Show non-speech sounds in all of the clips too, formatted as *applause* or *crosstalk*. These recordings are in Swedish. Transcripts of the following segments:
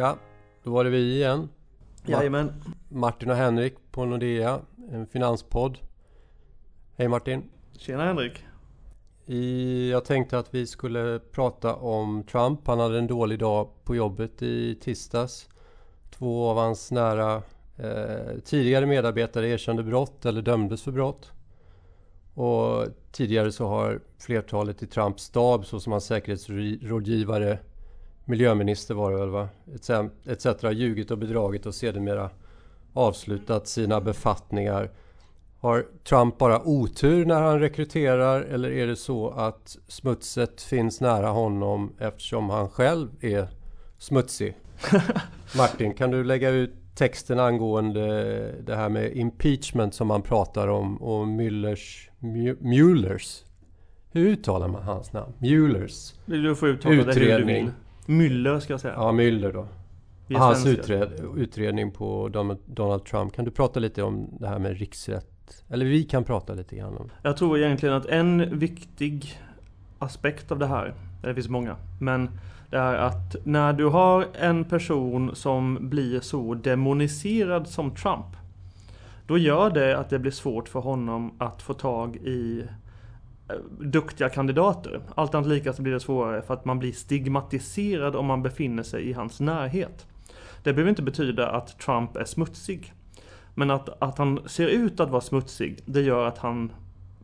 Ja, då var det vi igen. Jajamän. Martin och Henrik på Nordea, en finanspodd. Hej Martin. Tjena Henrik. I, jag tänkte att vi skulle prata om Trump. Han hade en dålig dag på jobbet i tisdags. Två av hans nära eh, tidigare medarbetare erkände brott eller dömdes för brott. Och tidigare så har flertalet i Trumps stab, såsom hans säkerhetsrådgivare, miljöminister var det väl va? Etc. ljugit och bedragit och sedermera avslutat sina befattningar. Har Trump bara otur när han rekryterar eller är det så att smutset finns nära honom eftersom han själv är smutsig? *laughs* Martin, kan du lägga ut texten angående det här med impeachment som man pratar om och Müllers, Muellers hur uttalar man hans namn? Muellers Du får uttala utredning. det hur du vill. Müller ska jag säga. Ja, Müller då. Hans utred, utredning på Donald Trump. Kan du prata lite om det här med riksrätt? Eller vi kan prata lite grann om Jag tror egentligen att en viktig aspekt av det här, det finns många, men det är att när du har en person som blir så demoniserad som Trump då gör det att det blir svårt för honom att få tag i duktiga kandidater. Allt annat lika så blir det svårare för att man blir stigmatiserad om man befinner sig i hans närhet. Det behöver inte betyda att Trump är smutsig. Men att, att han ser ut att vara smutsig, det gör att han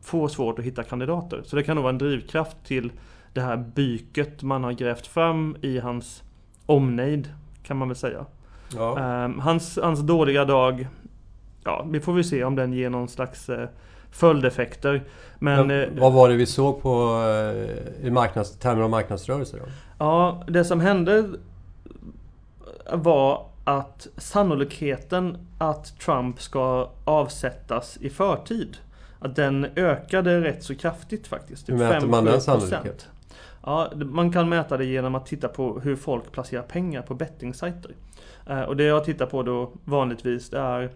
får svårt att hitta kandidater. Så det kan nog vara en drivkraft till det här byket man har grävt fram i hans omnejd, kan man väl säga. Ja. Um, hans, hans dåliga dag, ja, vi får väl se om den ger någon slags uh, följdeffekter. Men, Men, eh, vad var det vi såg på uh, i marknads, termer av marknadsrörelser? Då? Ja, det som hände var att sannolikheten att Trump ska avsättas i förtid att den ökade rätt så kraftigt faktiskt. Hur mäter man den sannolikheten? Ja, man kan mäta det genom att titta på hur folk placerar pengar på bettingsajter. Eh, och det jag tittar på då vanligtvis det är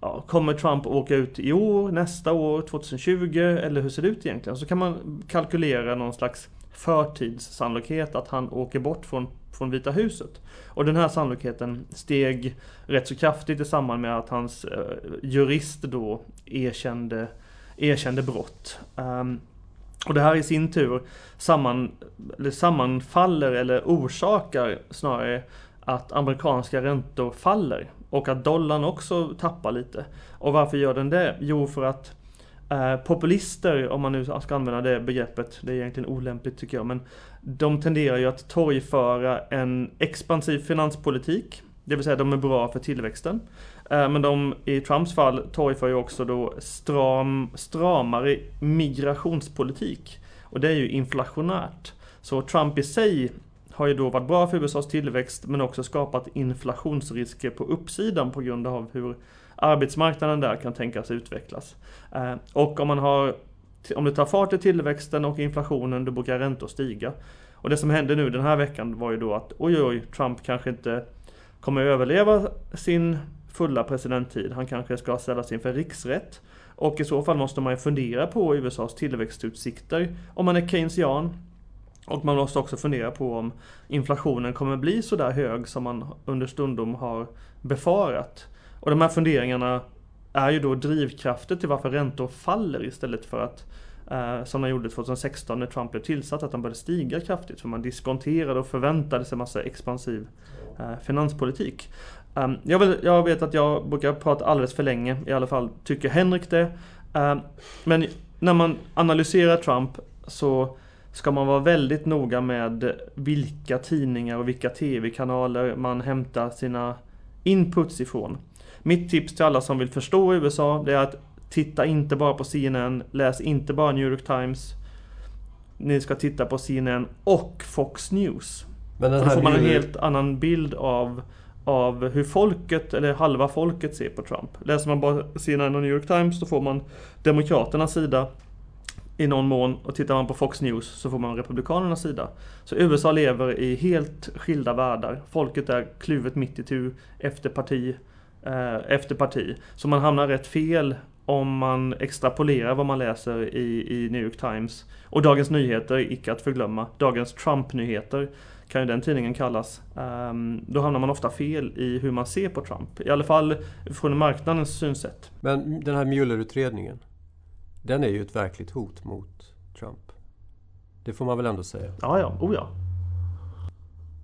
ja, Kommer Trump åka ut i år, nästa år, 2020 eller hur ser det ut egentligen? Så kan man kalkylera någon slags förtidssannolikhet att han åker bort från, från Vita huset. Och den här sannolikheten steg rätt så kraftigt i samband med att hans eh, jurist då erkände, erkände brott. Um, och det här i sin tur samman, eller sammanfaller eller orsakar snarare att amerikanska räntor faller och att dollarn också tappar lite. Och varför gör den det? Jo, för att eh, populister, om man nu ska använda det begreppet, det är egentligen olämpligt tycker jag, men de tenderar ju att torgföra en expansiv finanspolitik, det vill säga de är bra för tillväxten. Eh, men de i Trumps fall torgför ju också då stram, stramare migrationspolitik. Och det är ju inflationärt. Så Trump i sig har ju då varit bra för USAs tillväxt men också skapat inflationsrisker på uppsidan på grund av hur arbetsmarknaden där kan tänkas utvecklas. Eh, och om man har om det tar fart i tillväxten och inflationen då brukar räntor stiga. Och det som hände nu den här veckan var ju då att oj oj, Trump kanske inte kommer överleva sin fulla presidenttid. Han kanske ska ställas inför riksrätt. Och i så fall måste man ju fundera på USAs tillväxtutsikter om man är keynesian. Och man måste också fundera på om inflationen kommer bli så där hög som man understundom har befarat. Och de här funderingarna är ju då drivkrafter till varför räntor faller istället för att eh, som de gjorde 2016 när Trump blev tillsatt, att de började stiga kraftigt. För man diskonterade och förväntade sig massa expansiv eh, finanspolitik. Um, jag, vill, jag, vet att jag brukar prata alldeles för länge, i alla fall tycker Henrik det. Um, men när man analyserar Trump så ska man vara väldigt noga med vilka tidningar och vilka tv-kanaler man hämtar sina inputs ifrån. Mitt tips till alla som vill förstå USA det är att titta inte bara på CNN, läs inte bara New York Times. Ni ska titta på CNN och Fox News. Men då får man en helt annan bild av av hur folket, eller halva folket ser på Trump. Läser man bara CNN och New York Times så får man Demokraternas sida i någon mån och tittar man på Fox News så får man Republikanernas sida. Så USA lever i helt skilda världar. Folket är kluvet mitt i tur efter parti eh, efter parti. Så man hamnar rätt fel om man extrapolerar vad man läser i, i New York Times och Dagens Nyheter, icke att förglömma, Dagens Trump-nyheter kan ju den tidningen kallas. Um, då hamnar man ofta fel i hur man ser på Trump. I alla fall från marknadens synsätt. Men den här Mueller-utredningen, den är ju ett verkligt hot mot Trump. Det får man väl ändå säga? Ja, ja. Oh ja.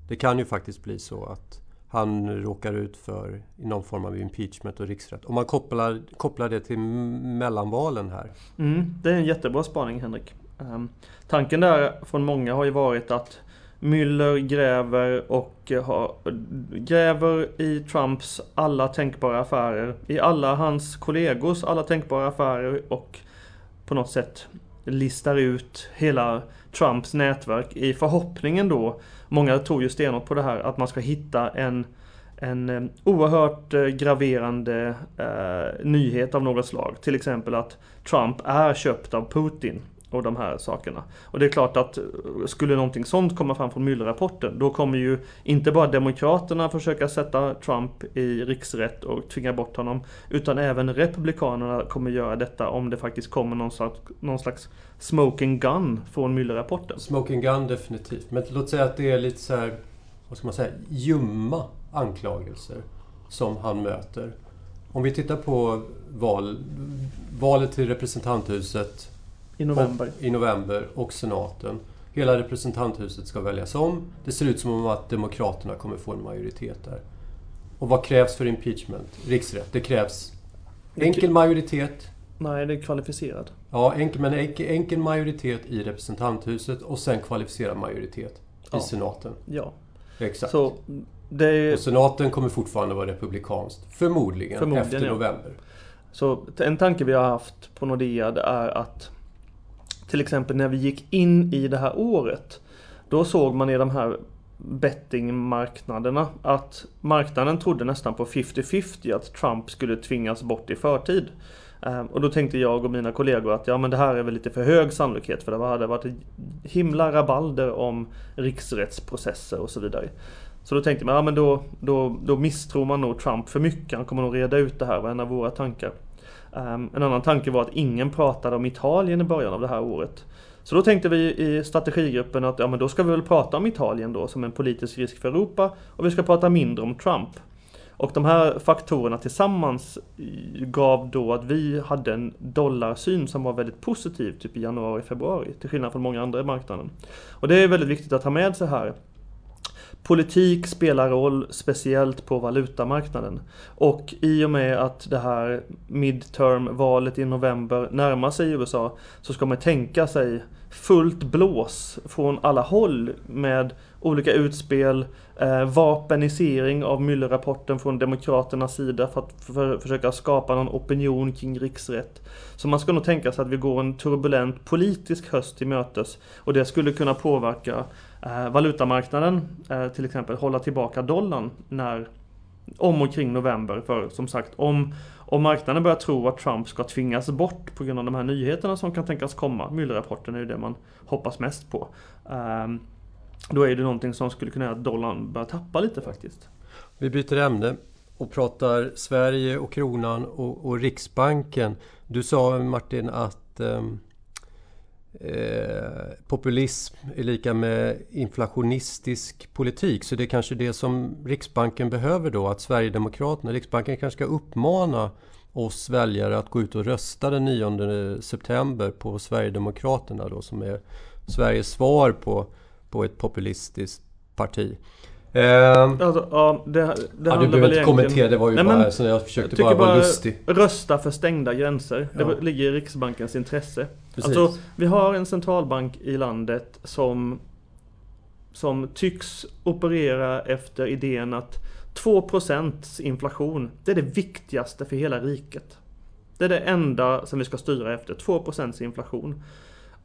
Det kan ju faktiskt bli så att han råkar ut för någon form av impeachment och riksrätt. Om man kopplar, kopplar det till mellanvalen här. Mm, det är en jättebra spaning Henrik. Um, tanken där från många har ju varit att Müller gräver och har, gräver i Trumps alla tänkbara affärer, i alla hans kollegors alla tänkbara affärer och på något sätt listar ut hela Trumps nätverk i förhoppningen då, många tror ju stenhårt på det här, att man ska hitta en en eh, oerhört eh, graverande eh, nyhet av något slag. Till exempel att Trump är köpt av Putin och de här sakerna. Och det är klart att eh, skulle någonting sånt komma fram från Mueller-rapporten då kommer ju inte bara Demokraterna försöka sätta Trump i riksrätt och tvinga bort honom utan även Republikanerna kommer göra detta om det faktiskt kommer någon slags, någon slags smoking gun från Mueller-rapporten. Smoking gun definitivt. Men låt säga att det är lite så här, vad ska man säga, ljumma anklagelser som han möter. Om vi tittar på val, valet till representanthuset i november. Och, I november och senaten. Hela representanthuset ska väljas om. Det ser ut som att Demokraterna kommer få en majoritet där. Och vad krävs för impeachment? Riksrätt. Det krävs enkel majoritet. Nej, det är kvalificerad. Ja, enkel, men enkel, enkel majoritet i representanthuset och sen kvalificerad majoritet ja. i senaten. Ja. Exakt. Så det... Och senaten kommer fortfarande vara republikanskt. Förmodligen, Förmodligen efter november. Ja. Så en tanke vi har haft på Nordea det är att till exempel när vi gick in i det här året. Då såg man i de här bettingmarknaderna att marknaden trodde nästan på 50-50 att Trump skulle tvingas bort i förtid. Ehm, och då tänkte jag och mina kollegor att ja men det här är väl lite för hög sannolikhet för det hade varit himla rabalder om riksrättsprocesser och så vidare. Så då tänkte man, ja men då, då, då misstror man nog Trump för mycket. Han kommer nog reda ut det här, var en av våra tankar. Ehm, en annan tanke var att ingen pratade om Italien i början av det här året. Så då tänkte vi i strategigruppen att ja, men då ska vi väl prata om Italien då som en politisk risk för Europa och vi ska prata mindre om Trump. Och de här faktorerna tillsammans eh, gav då att vi hade en dollarsyn som var väldigt positiv typ i januari, februari till skillnad från många andra i marknaden. Och det är väldigt viktigt att ha med sig här. Politik spelar roll, speciellt på valutamarknaden. Och i och med att det här midterm-valet i november närmar sig i USA så ska man tänka sig fullt blås från alla håll med olika utspel, eh, vapenisering av Müller-rapporten från Demokraternas sida för att för, försöka skapa någon opinion kring riksrätt. Så man ska nog tänka sig att vi går en turbulent politisk höst till mötes och det skulle kunna påverka eh, valutamarknaden, eh, till exempel hålla tillbaka dollarn när om och kring november. För som sagt, om, om marknaden börjar tro att Trump ska tvingas bort på grund av de här nyheterna som kan tänkas komma, Müller-rapporten är ju det man hoppas mest på. Eh, då är det någonting som skulle kunna göra att dollarn börjar tappa lite faktiskt. Vi byter ämne och pratar Sverige och kronan och, och Riksbanken. Du sa Martin att um, Eh, populism är lika med inflationistisk politik. Så det är kanske det som Riksbanken behöver då, att Sverigedemokraterna, Riksbanken kanske ska uppmana oss väljare att gå ut och rösta den 9 september på Sverigedemokraterna då som är Sveriges svar på, på ett populistiskt parti. Eh, alltså, ja, det, det ja, du behöver inte kommentera, det var ju Nej, bara så jag försökte bara vara lustig. Rösta för stängda gränser. Ja. Det ligger i Riksbankens intresse. Precis. Alltså, vi har en centralbank i landet som som tycks operera efter idén att 2% inflation, det är det viktigaste för hela riket. Det är det enda som vi ska styra efter, 2% inflation.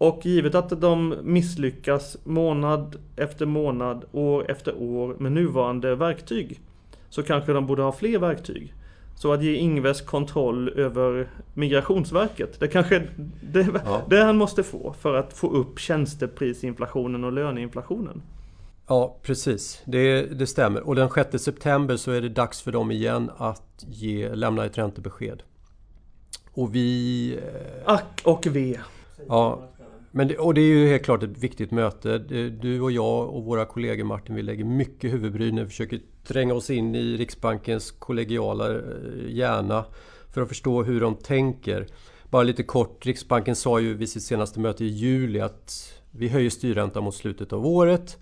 Och givet att de misslyckas månad efter månad, år efter år med nuvarande verktyg så kanske de borde ha fler verktyg. Så att ge Ingves kontroll över Migrationsverket, det kanske det, ja. det han måste få för att få upp tjänsteprisinflationen och löneinflationen. Ja, precis. Det, det stämmer. Och den 6 september så är det dags för dem igen att ge, lämna ett räntebesked. Och vi... Eh, Ack och ve. Ja, men det, och det är ju helt klart ett viktigt möte. Du och jag och våra kollegor Martin, vi lägger mycket huvudbry när vi försöker tränga oss in i Riksbankens kollegiala eh, hjärna för att förstå hur de tänker. Bara lite kort, Riksbanken sa ju vid sitt senaste möte i juli att vi höjer styrräntan mot slutet av året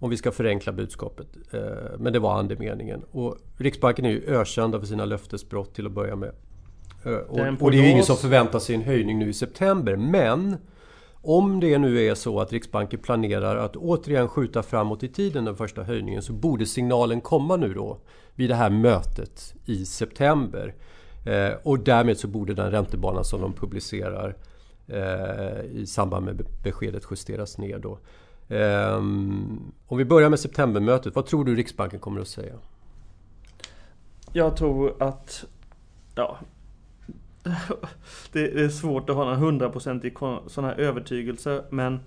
om vi ska förenkla budskapet. Eh, men det var andemeningen. Och Riksbanken är ju ökända för sina löftesbrott till att börja med. Eh, och, och det är ju ingen som förväntar sig en höjning nu i september. Men om det nu är så att Riksbanken planerar att återigen skjuta framåt i tiden den första höjningen så borde signalen komma nu då vid det här mötet i september. Eh, och därmed så borde den räntebana som de publicerar eh, i samband med beskedet justeras ner då. Eh, om vi börjar med septembermötet, vad tror du Riksbanken kommer att säga? Jag tror att ja, *laughs* det är svårt att ha en hundraprocentig sån här övertygelse men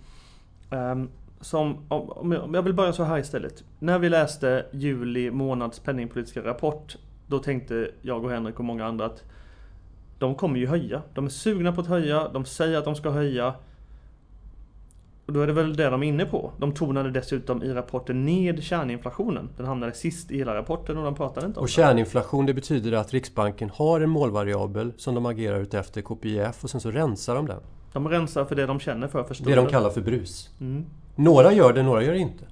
um, som, om jag vill börja så här istället. När vi läste juli månads penningpolitiska rapport Då tänkte jag och Henrik och många andra att De kommer ju höja. De är sugna på att höja, de säger att de ska höja och då är det väl det de är inne på. De tonade dessutom i rapporten ned kärninflationen. Den hamnade sist i hela rapporten och de pratade inte om Och kärninflation det betyder att Riksbanken har en målvariabel som de agerar ut efter KPIF och sen så rensar de den. De rensar för det de känner för. för det de kallar för brus. Mm. Några gör det, några gör det inte.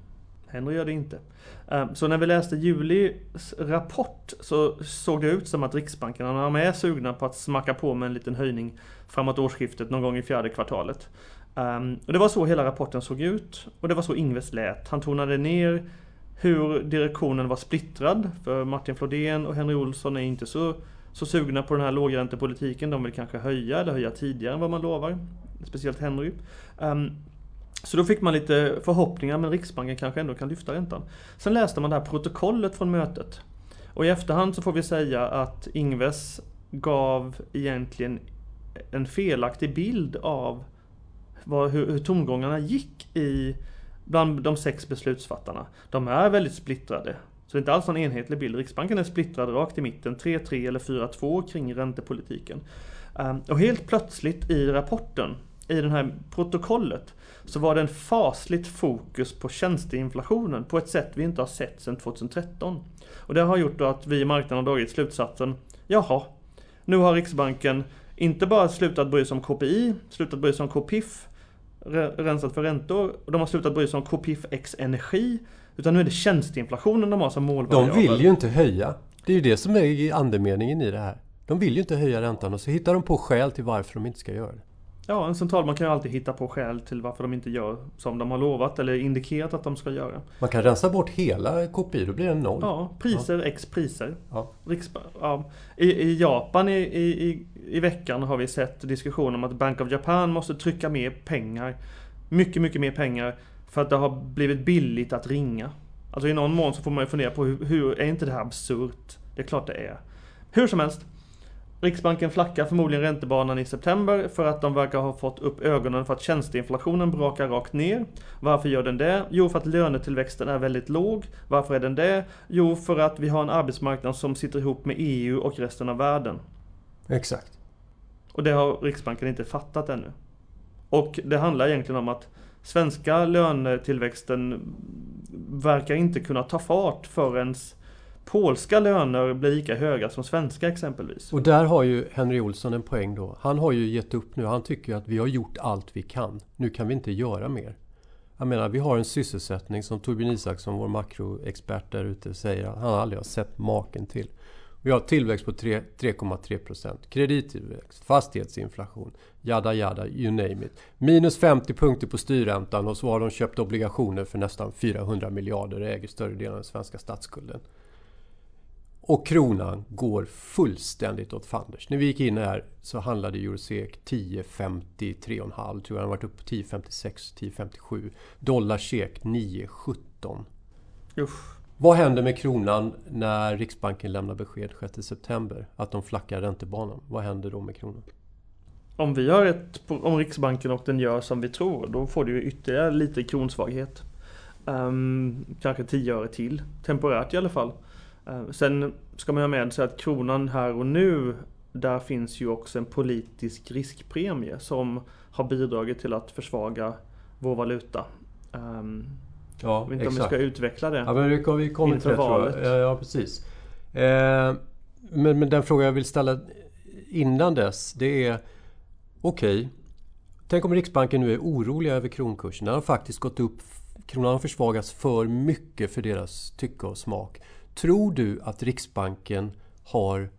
Henry gör det inte. Ehm, så när vi läste Julis rapport så såg det ut som att Riksbanken de är sugna på att smacka på med en liten höjning framåt årsskiftet någon gång i fjärde kvartalet. Um, och det var så hela rapporten såg ut och det var så Ingves lät. Han tonade ner hur direktionen var splittrad. För Martin Flodén och Henry Olsson är inte så, så sugna på den här lågräntepolitiken. De vill kanske höja eller höja tidigare än vad man lovar. Speciellt Henry. Um, så då fick man lite förhoppningar, men Riksbanken kanske ändå kan lyfta räntan. Sen läste man det här protokollet från mötet. Och i efterhand så får vi säga att Ingves gav egentligen en felaktig bild av vad, hur, hur tongångarna gick i bland de sex beslutsfattarna. De är väldigt splittrade. Så det är inte alls någon enhetlig bild. Riksbanken är splittrad rakt i mitten, 3-3 eller 4-2 kring räntepolitiken. Ehm, och helt plötsligt i rapporten, i det här protokollet, så var det en fasligt fokus på tjänsteinflationen på ett sätt vi inte har sett sedan 2013. Och det har gjort då att vi i marknaden har dragit slutsatsen, jaha, nu har Riksbanken inte bara slutat bry sig om KPI, slutat bry sig om KPIF, rensat för räntor. Och de har slutat bry sig om KPIF X energi. Utan nu är det tjänsteinflationen de har som målvariabel. De vill ju inte höja. Det är ju det som är andemeningen i det här. De vill ju inte höja räntan och så hittar de på skäl till varför de inte ska göra det. Ja, en centralbank kan ju alltid hitta på skäl till varför de inte gör som de har lovat eller indikerat att de ska göra. Man kan rensa bort hela KPI, då blir det noll. Ja, priser ja. x priser. Ja. ja. I, I, Japan i, i, i veckan har vi sett diskussioner om att Bank of Japan måste trycka mer pengar. Mycket, mycket mer pengar. För att det har blivit billigt att ringa. Alltså i någon mån så får man ju fundera på hur, hur är inte det här absurt? Det är klart det är. Hur som helst. Riksbanken flackar förmodligen räntebanan i september för att de verkar ha fått upp ögonen för att tjänsteinflationen brakar rakt ner. Varför gör den det? Jo, för att lönetillväxten är väldigt låg. Varför är den det? Jo, för att vi har en arbetsmarknad som sitter ihop med EU och resten av världen. Exakt. Och det har Riksbanken inte fattat ännu. Och det handlar egentligen om att svenska lönetillväxten verkar inte kunna ta fart förrän polska löner blir lika höga som svenska exempelvis. Och där har ju Henry Olsson en poäng då. Han har ju gett upp nu. Han tycker att vi har gjort allt vi kan. Nu kan vi inte göra mer. Jag menar, vi har en sysselsättning som Torbjörn Isaksson, vår makroexpert där ute, säger att han aldrig har sett maken till. Vi har tillväxt på 3,3 procent. Kredittillväxt, fastighetsinflation, jada jada, you name it. Minus 50 punkter på styrräntan och så har de köpt obligationer för nästan 400 miljarder och äger större delen av den svenska statsskulden. Och kronan går fullständigt åt fanders. När vi gick in här så handlade Eurosek 10,53,5 tror jag. Den varit uppe på 10,56, 10,57. Dollar SEK 9,17. Vad händer med kronan när Riksbanken lämnar besked 6 september? Att de flackar räntebanan. Vad händer då med kronan? Om vi har ett om Riksbanken och den gör som vi tror, då får du ytterligare lite kronsvaghet. Um, kanske 10 öre till, temporärt i alla fall. Eh, sen ska man ha med sig att kronan här och nu där finns ju också en politisk riskpremie som har bidragit till att försvaga vår valuta. Um, ja, jag vet inte exakt. om vi ska utveckla det. Ja, men vi kommer, vi kommer till det, valet. Tror jag. Ja, precis. Eh, men, men den fråga jag vill ställa innan dess, det är okej. Okay, tänk om Riksbanken nu är oroliga över kronkursen. Den har faktiskt gått upp. Kronan har försvagats för mycket för deras tycke och smak. Tror du att Riksbanken har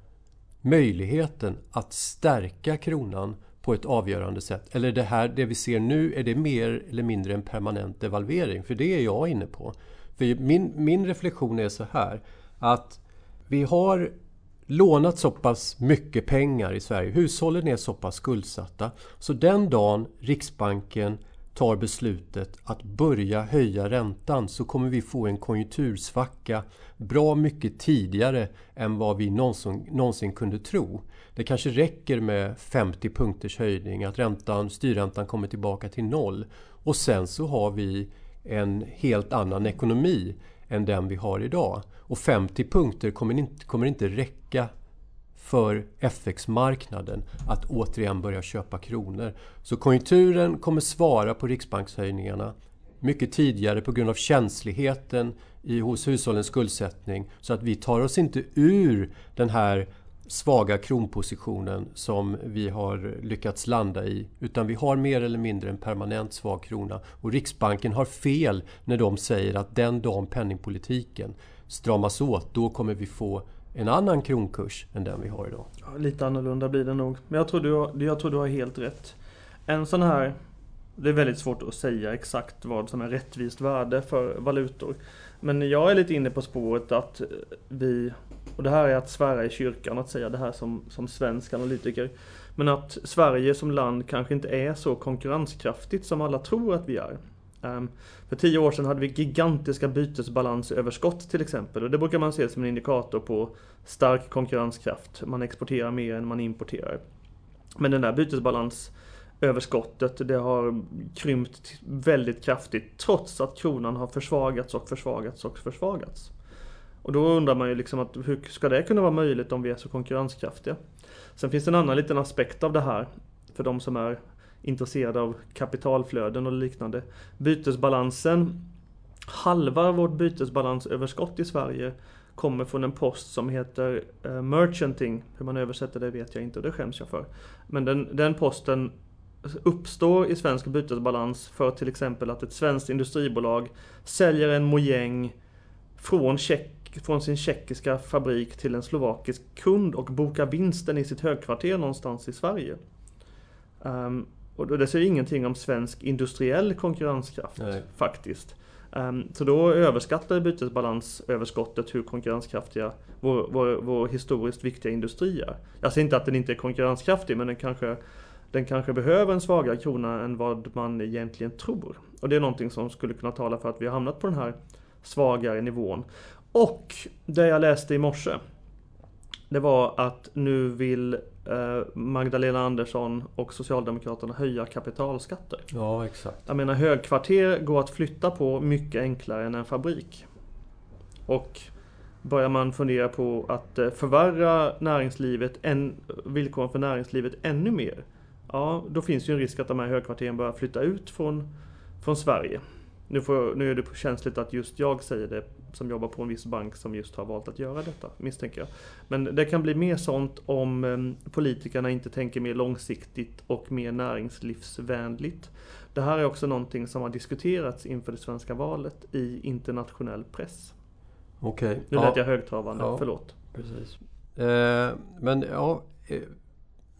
möjligheten att stärka kronan på ett avgörande sätt? Eller det här, det vi ser nu, är det mer eller mindre en permanent devalvering? För det är jag inne på. För min, min reflektion är så här att vi har lånat så pass mycket pengar i Sverige. Hushållen är så pass skuldsatta. Så den dagen Riksbanken tar beslutet att börja höja räntan så kommer vi få en konjunktursvacka bra mycket tidigare än vad vi någonsin, någonsin kunde tro. Det kanske räcker med 50 punkters höjning, att räntan, styrräntan kommer tillbaka till noll. Och sen så har vi en helt annan ekonomi än den vi har idag. Och 50 punkter kommer inte, kommer inte räcka för FX-marknaden att återigen börja köpa kronor. Så konjunkturen kommer svara på riksbankshöjningarna mycket tidigare på grund av känsligheten i, hos hushållens skuldsättning så att vi tar oss inte ur den här svaga kronpositionen som vi har lyckats landa i. Utan vi har mer eller mindre en permanent svag krona. Och Riksbanken har fel när de säger att den dagen penningpolitiken stramas åt, då kommer vi få en annan kronkurs än den vi har idag. Ja, lite annorlunda blir det nog. Men jag tror, du har, jag tror du har helt rätt. En sån här... Det är väldigt svårt att säga exakt vad som är rättvist värde för valutor. Men jag är lite inne på spåret att vi, och det här är att svära i kyrkan att säga det här som, som svensk analytiker. Men att Sverige som land kanske inte är så konkurrenskraftigt som alla tror att vi är. Ehm, för tio år sedan hade vi gigantiska bytesbalansöverskott till exempel och det brukar man se som en indikator på stark konkurrenskraft. Man exporterar mer än man importerar. Men den där bytesbalansöverskottet det har krympt väldigt kraftigt trots att kronan har försvagats och försvagats och försvagats. Och då undrar man ju liksom att hur ska det kunna vara möjligt om vi är så konkurrenskraftiga? Sen finns det en annan liten aspekt av det här för de som är intresserade av kapitalflöden och liknande. Bytesbalansen, halva vårt bytesbalansöverskott i Sverige kommer från en post som heter eh, merchanting. Hur man översätter det vet jag inte och det skäms jag för. Men den, den posten uppstår i svensk bytesbalans för till exempel att ett svenskt industribolag säljer en mojäng från, Tjeck, från sin tjeckiska fabrik till en slovakisk kund och bokar vinsten i sitt högkvarter någonstans i Sverige. Um, och det säger ingenting om svensk industriell konkurrenskraft Nej. faktiskt. Um, så då överskattar bytesbalansöverskottet hur konkurrenskraftiga vår, vår, vår historiskt viktiga industri är. Jag säger inte att den inte är konkurrenskraftig men den kanske, den kanske behöver en svagare krona än vad man egentligen tror. Och det är någonting som skulle kunna tala för att vi har hamnat på den här svagare nivån. Och det jag läste i morse det var att nu vill eh, Magdalena Andersson och Socialdemokraterna höja kapitalskatter. Ja, exakt. Jag menar högkvarter går att flytta på mycket enklare än en fabrik. Och börjar man fundera på att eh, förvärra näringslivet, en, villkoren för näringslivet ännu mer. Ja, då finns ju en risk att de här högkvarteren börjar flytta ut från, från Sverige. Nu, får, nu är det känsligt att just jag säger det som jobbar på en viss bank som just har valt att göra detta, misstänker jag. Men det kan bli mer sånt om ehm, politikerna inte tänker mer långsiktigt och mer näringslivsvänligt. Det här är också någonting som har diskuterats inför det svenska valet i internationell press. Okej. Okay. Nu lät jag högtravande, ja, förlåt. Precis. Eh, men ja, eh,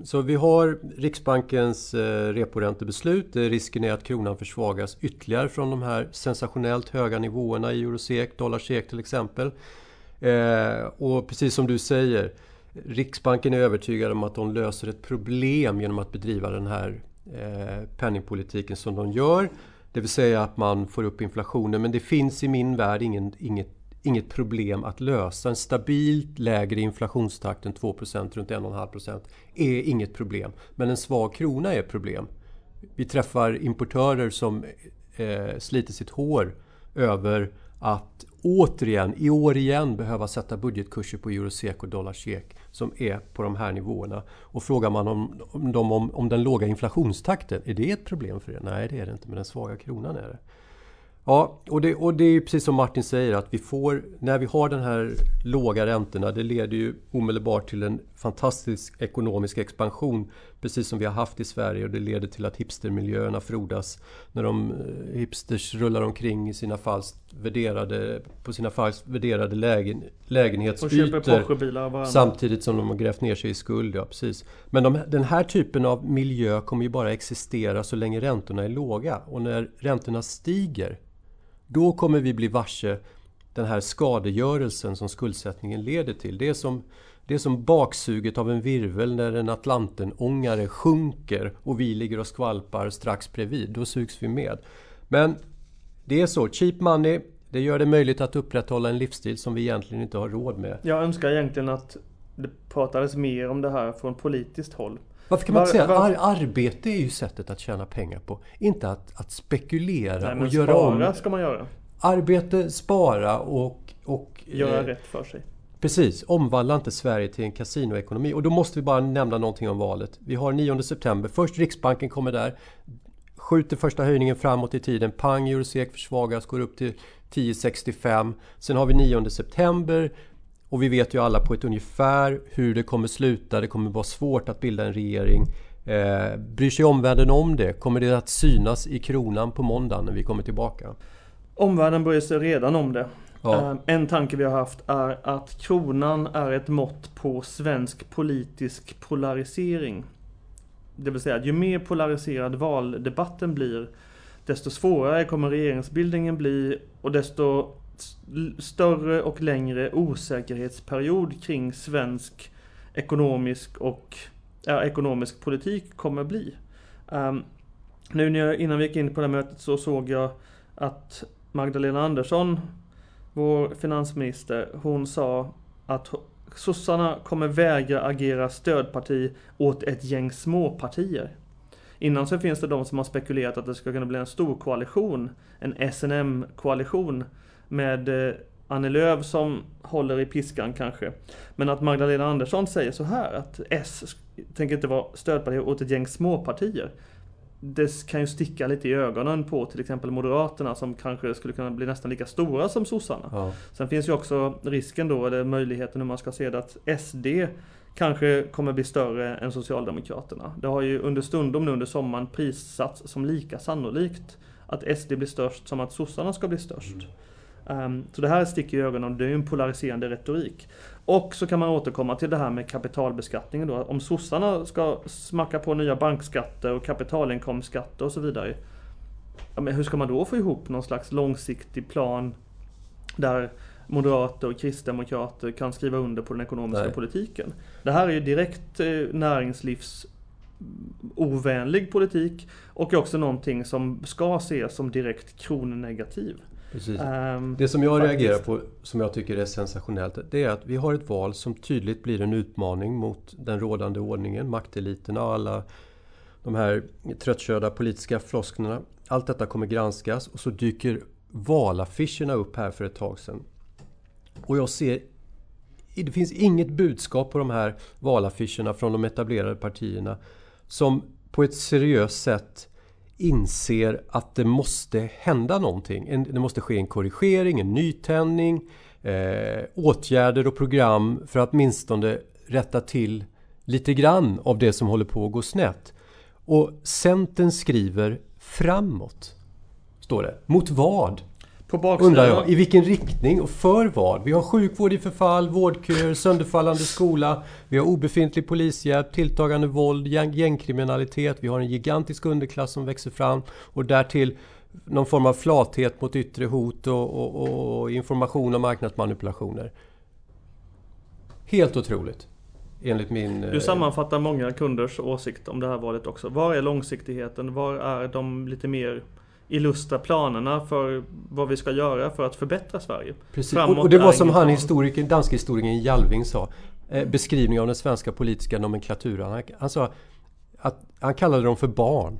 så vi har Riksbankens eh, reporäntebeslut. Eh, risken är att kronan försvagas ytterligare från de här sensationellt höga nivåerna i eurosek, dollarsek till exempel. Eh, och precis som du säger, Riksbanken är övertygad om att de löser ett problem genom att bedriva den här penningpolitiken som de gör. Det vill säga att man får upp inflationen. Men det finns i min värld ingen, inget inget problem att lösa. En stabilt lägre inflationstakt än 2% runt 1,5% är inget problem. Men en svag krona är ett problem. Vi träffar importörer som eh, sliter sitt hår över att återigen, i år igen, behöva sätta budgetkurser på euro, SEK och dollar SEK som är på de här nivåerna. Och frågar man om, om, om, om den låga inflationstakten, är det ett problem för er? Nej, det är det inte, men den svaga kronan är det. Ja, och det, och det är precis som Martin säger att vi får, när vi har den här låga räntorna, det leder ju omedelbart till en fantastisk ekonomisk expansion, precis som vi har haft i Sverige och det leder till att hipstermiljöerna frodas när de eh, hipsters rullar omkring i sina falskt värderade, på sina falskt värderade lägen, lägenhetsytor samtidigt som de har grävt ner sig i skuld. Ja, precis. Men de, den här typen av miljö kommer ju bara existera så länge räntorna är låga och när räntorna stiger då kommer vi bli varse den här skadegörelsen som skuldsättningen leder till. Det är som, det är som baksuget av en virvel när en Atlantenångare sjunker och vi ligger och skvalpar strax bredvid. Då sugs vi med. Men det är så, cheap money, det gör det möjligt att upprätthålla en livsstil som vi egentligen inte har råd med. Jag önskar egentligen att det pratades mer om det här från politiskt håll. Varför kan man inte säga att arbete är ju sättet att tjäna pengar på? Inte att, att spekulera Nej, och göra spara om. spara ska man göra. Arbete, spara och... och göra eh, rätt för sig. Precis, omvandla inte Sverige till en kasinoekonomi. Och då måste vi bara nämna någonting om valet. Vi har 9 september. Först Riksbanken kommer där. Skjuter första höjningen framåt i tiden. Pang, Eurosek försvagas, går upp till 10,65. Sen har vi 9 september. Och vi vet ju alla på ett ungefär hur det kommer sluta. Det kommer vara svårt att bilda en regering. Eh, bryr sig omvärlden om det? Kommer det att synas i kronan på måndagen när vi kommer tillbaka? Omvärlden bryr sig redan om det. Ja. Eh, en tanke vi har haft är att kronan är ett mått på svensk politisk polarisering. Det vill säga att ju mer polariserad valdebatten blir desto svårare kommer regeringsbildningen bli och desto större och längre osäkerhetsperiod kring svensk ekonomisk och ja, ekonomisk politik kommer bli. Um, nu när jag, innan vi gick in på det här mötet så såg jag att Magdalena Andersson, vår finansminister, hon sa att sossarna kommer vägra agera stödparti åt ett gäng småpartier. Innan så finns det de som har spekulerat att det ska kunna bli en stor koalition, en SNM-koalition med eh, Annie Lööf som håller i piskan kanske. Men att Magdalena Andersson säger så här att S tänker inte vara stödparti åt ett gäng småpartier. Det kan ju sticka lite i ögonen på till exempel Moderaterna som kanske skulle kunna bli nästan lika stora som sossarna. Ja. Sen finns ju också risken då, eller möjligheten hur man ska se det, att SD kanske kommer bli större än Socialdemokraterna. Det har ju under stundom nu under sommaren prissatts som lika sannolikt att SD blir störst som att sossarna ska bli störst. Mm. Um, så det här sticker i ögonen, det är ju en polariserande retorik. Och så kan man återkomma till det här med kapitalbeskattningen då. Om sossarna ska smacka på nya bankskatter och kapitalinkomstskatter och så vidare. Ja, men hur ska man då få ihop någon slags långsiktig plan där moderater och kristdemokrater kan skriva under på den ekonomiska Nej. politiken? Det här är ju direkt eh, näringslivs ovänlig politik och också någonting som ska ses som direkt kronnegativ. Precis. Um, det som jag faktiskt. reagerar på, som jag tycker är sensationellt, det är att vi har ett val som tydligt blir en utmaning mot den rådande ordningen, makteliterna och alla de här tröttkörda politiska flosklerna. Allt detta kommer granskas och så dyker valaffischerna upp här för ett tag sedan. Och jag ser det finns inget budskap på de här valaffischerna från de etablerade partierna som på ett seriöst sätt inser att det måste hända någonting. Det måste ske en korrigering, en nytändning, eh, åtgärder och program för att åtminstone rätta till lite grann av det som håller på att gå snett. Och Centern skriver framåt. Står det. Mot vad? På baksidan. Undrar jag, i vilken riktning och för vad? Vi har sjukvård i förfall, vårdköer, sönderfallande skola, vi har obefintlig polishjälp, tilltagande våld, gängkriminalitet, vi har en gigantisk underklass som växer fram och därtill någon form av flathet mot yttre hot och, och, och information och marknadsmanipulationer. Helt otroligt. Enligt min... Du eh, sammanfattar många kunders åsikt om det här valet också. Var är långsiktigheten? Var är de lite mer illustra planerna för vad vi ska göra för att förbättra Sverige. Precis. och, och det var som han historikern, dansk historikern Jalving sa. Eh, beskrivning av den svenska politiska nomenklaturan. Han, han sa att han kallade dem för barn.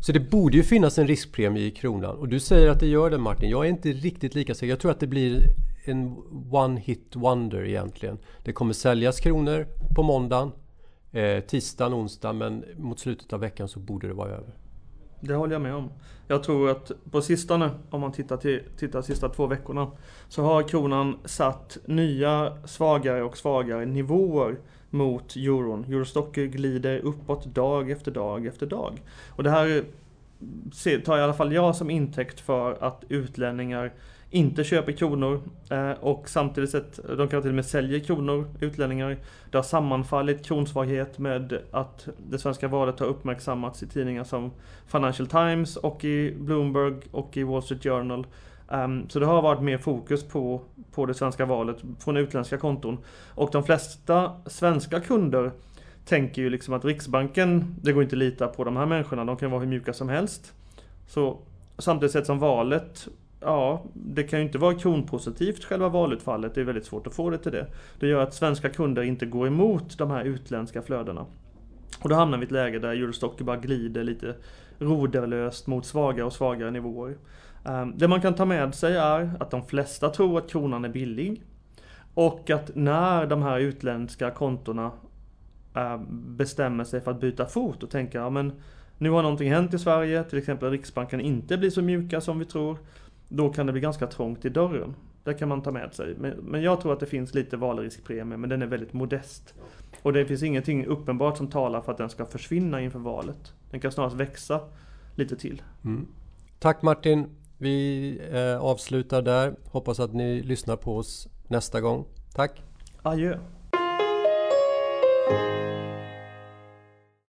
Så det borde ju finnas en riskpremie i kronan och du säger att det gör det Martin. Jag är inte riktigt lika säker. Jag tror att det blir en one hit wonder egentligen. Det kommer säljas kronor på måndagen, eh, tisdagen, onsdag men mot slutet av veckan så borde det vara över. Det håller jag med om. Jag tror att på sistone, om man tittar till tittar sista två veckorna, så har kronan satt nya svagare och svagare nivåer mot euron. Eurostocker glider uppåt dag efter dag efter dag. Och det här tar i alla fall jag som intäkt för att utlänningar inte köper kronor eh, och samtidigt sett, de kan till och med sälja kronor, utlänningar. Det har sammanfallit kronsvaghet med att det svenska valet har uppmärksammats i tidningar som Financial Times och i Bloomberg och i Wall Street Journal. Um, så det har varit mer fokus på, på det svenska valet från utländska konton. Och de flesta svenska kunder tänker ju liksom att Riksbanken, det går inte att lita på de här människorna, de kan vara hur mjuka som helst. Så samtidigt sett som valet Ja, det kan ju inte vara kronpositivt själva valutfallet. Det är väldigt svårt att få det till det. Det gör att svenska kunder inte går emot de här utländska flödena. Och då hamnar vi i ett läge där eurostocker bara glider lite roderlöst mot svagare och svagare nivåer. Ehm, det man kan ta med sig är att de flesta tror att kronan är billig. Och att när de här utländska kontona ehm, bestämmer sig för att byta fot och tänker ja men nu har någonting hänt i Sverige, till exempel att Riksbanken inte blir så mjuka som vi tror. Då kan det bli ganska trångt i dörren. Det kan man ta med sig. Men, men jag tror att det finns lite valriskpremie, men den är väldigt modest. Och det finns ingenting uppenbart som talar för att den ska försvinna inför valet. Den kan snarast växa lite till. Mm. Tack Martin. Vi eh, avslutar där. Hoppas att ni lyssnar på oss nästa gång. Tack! Adjö!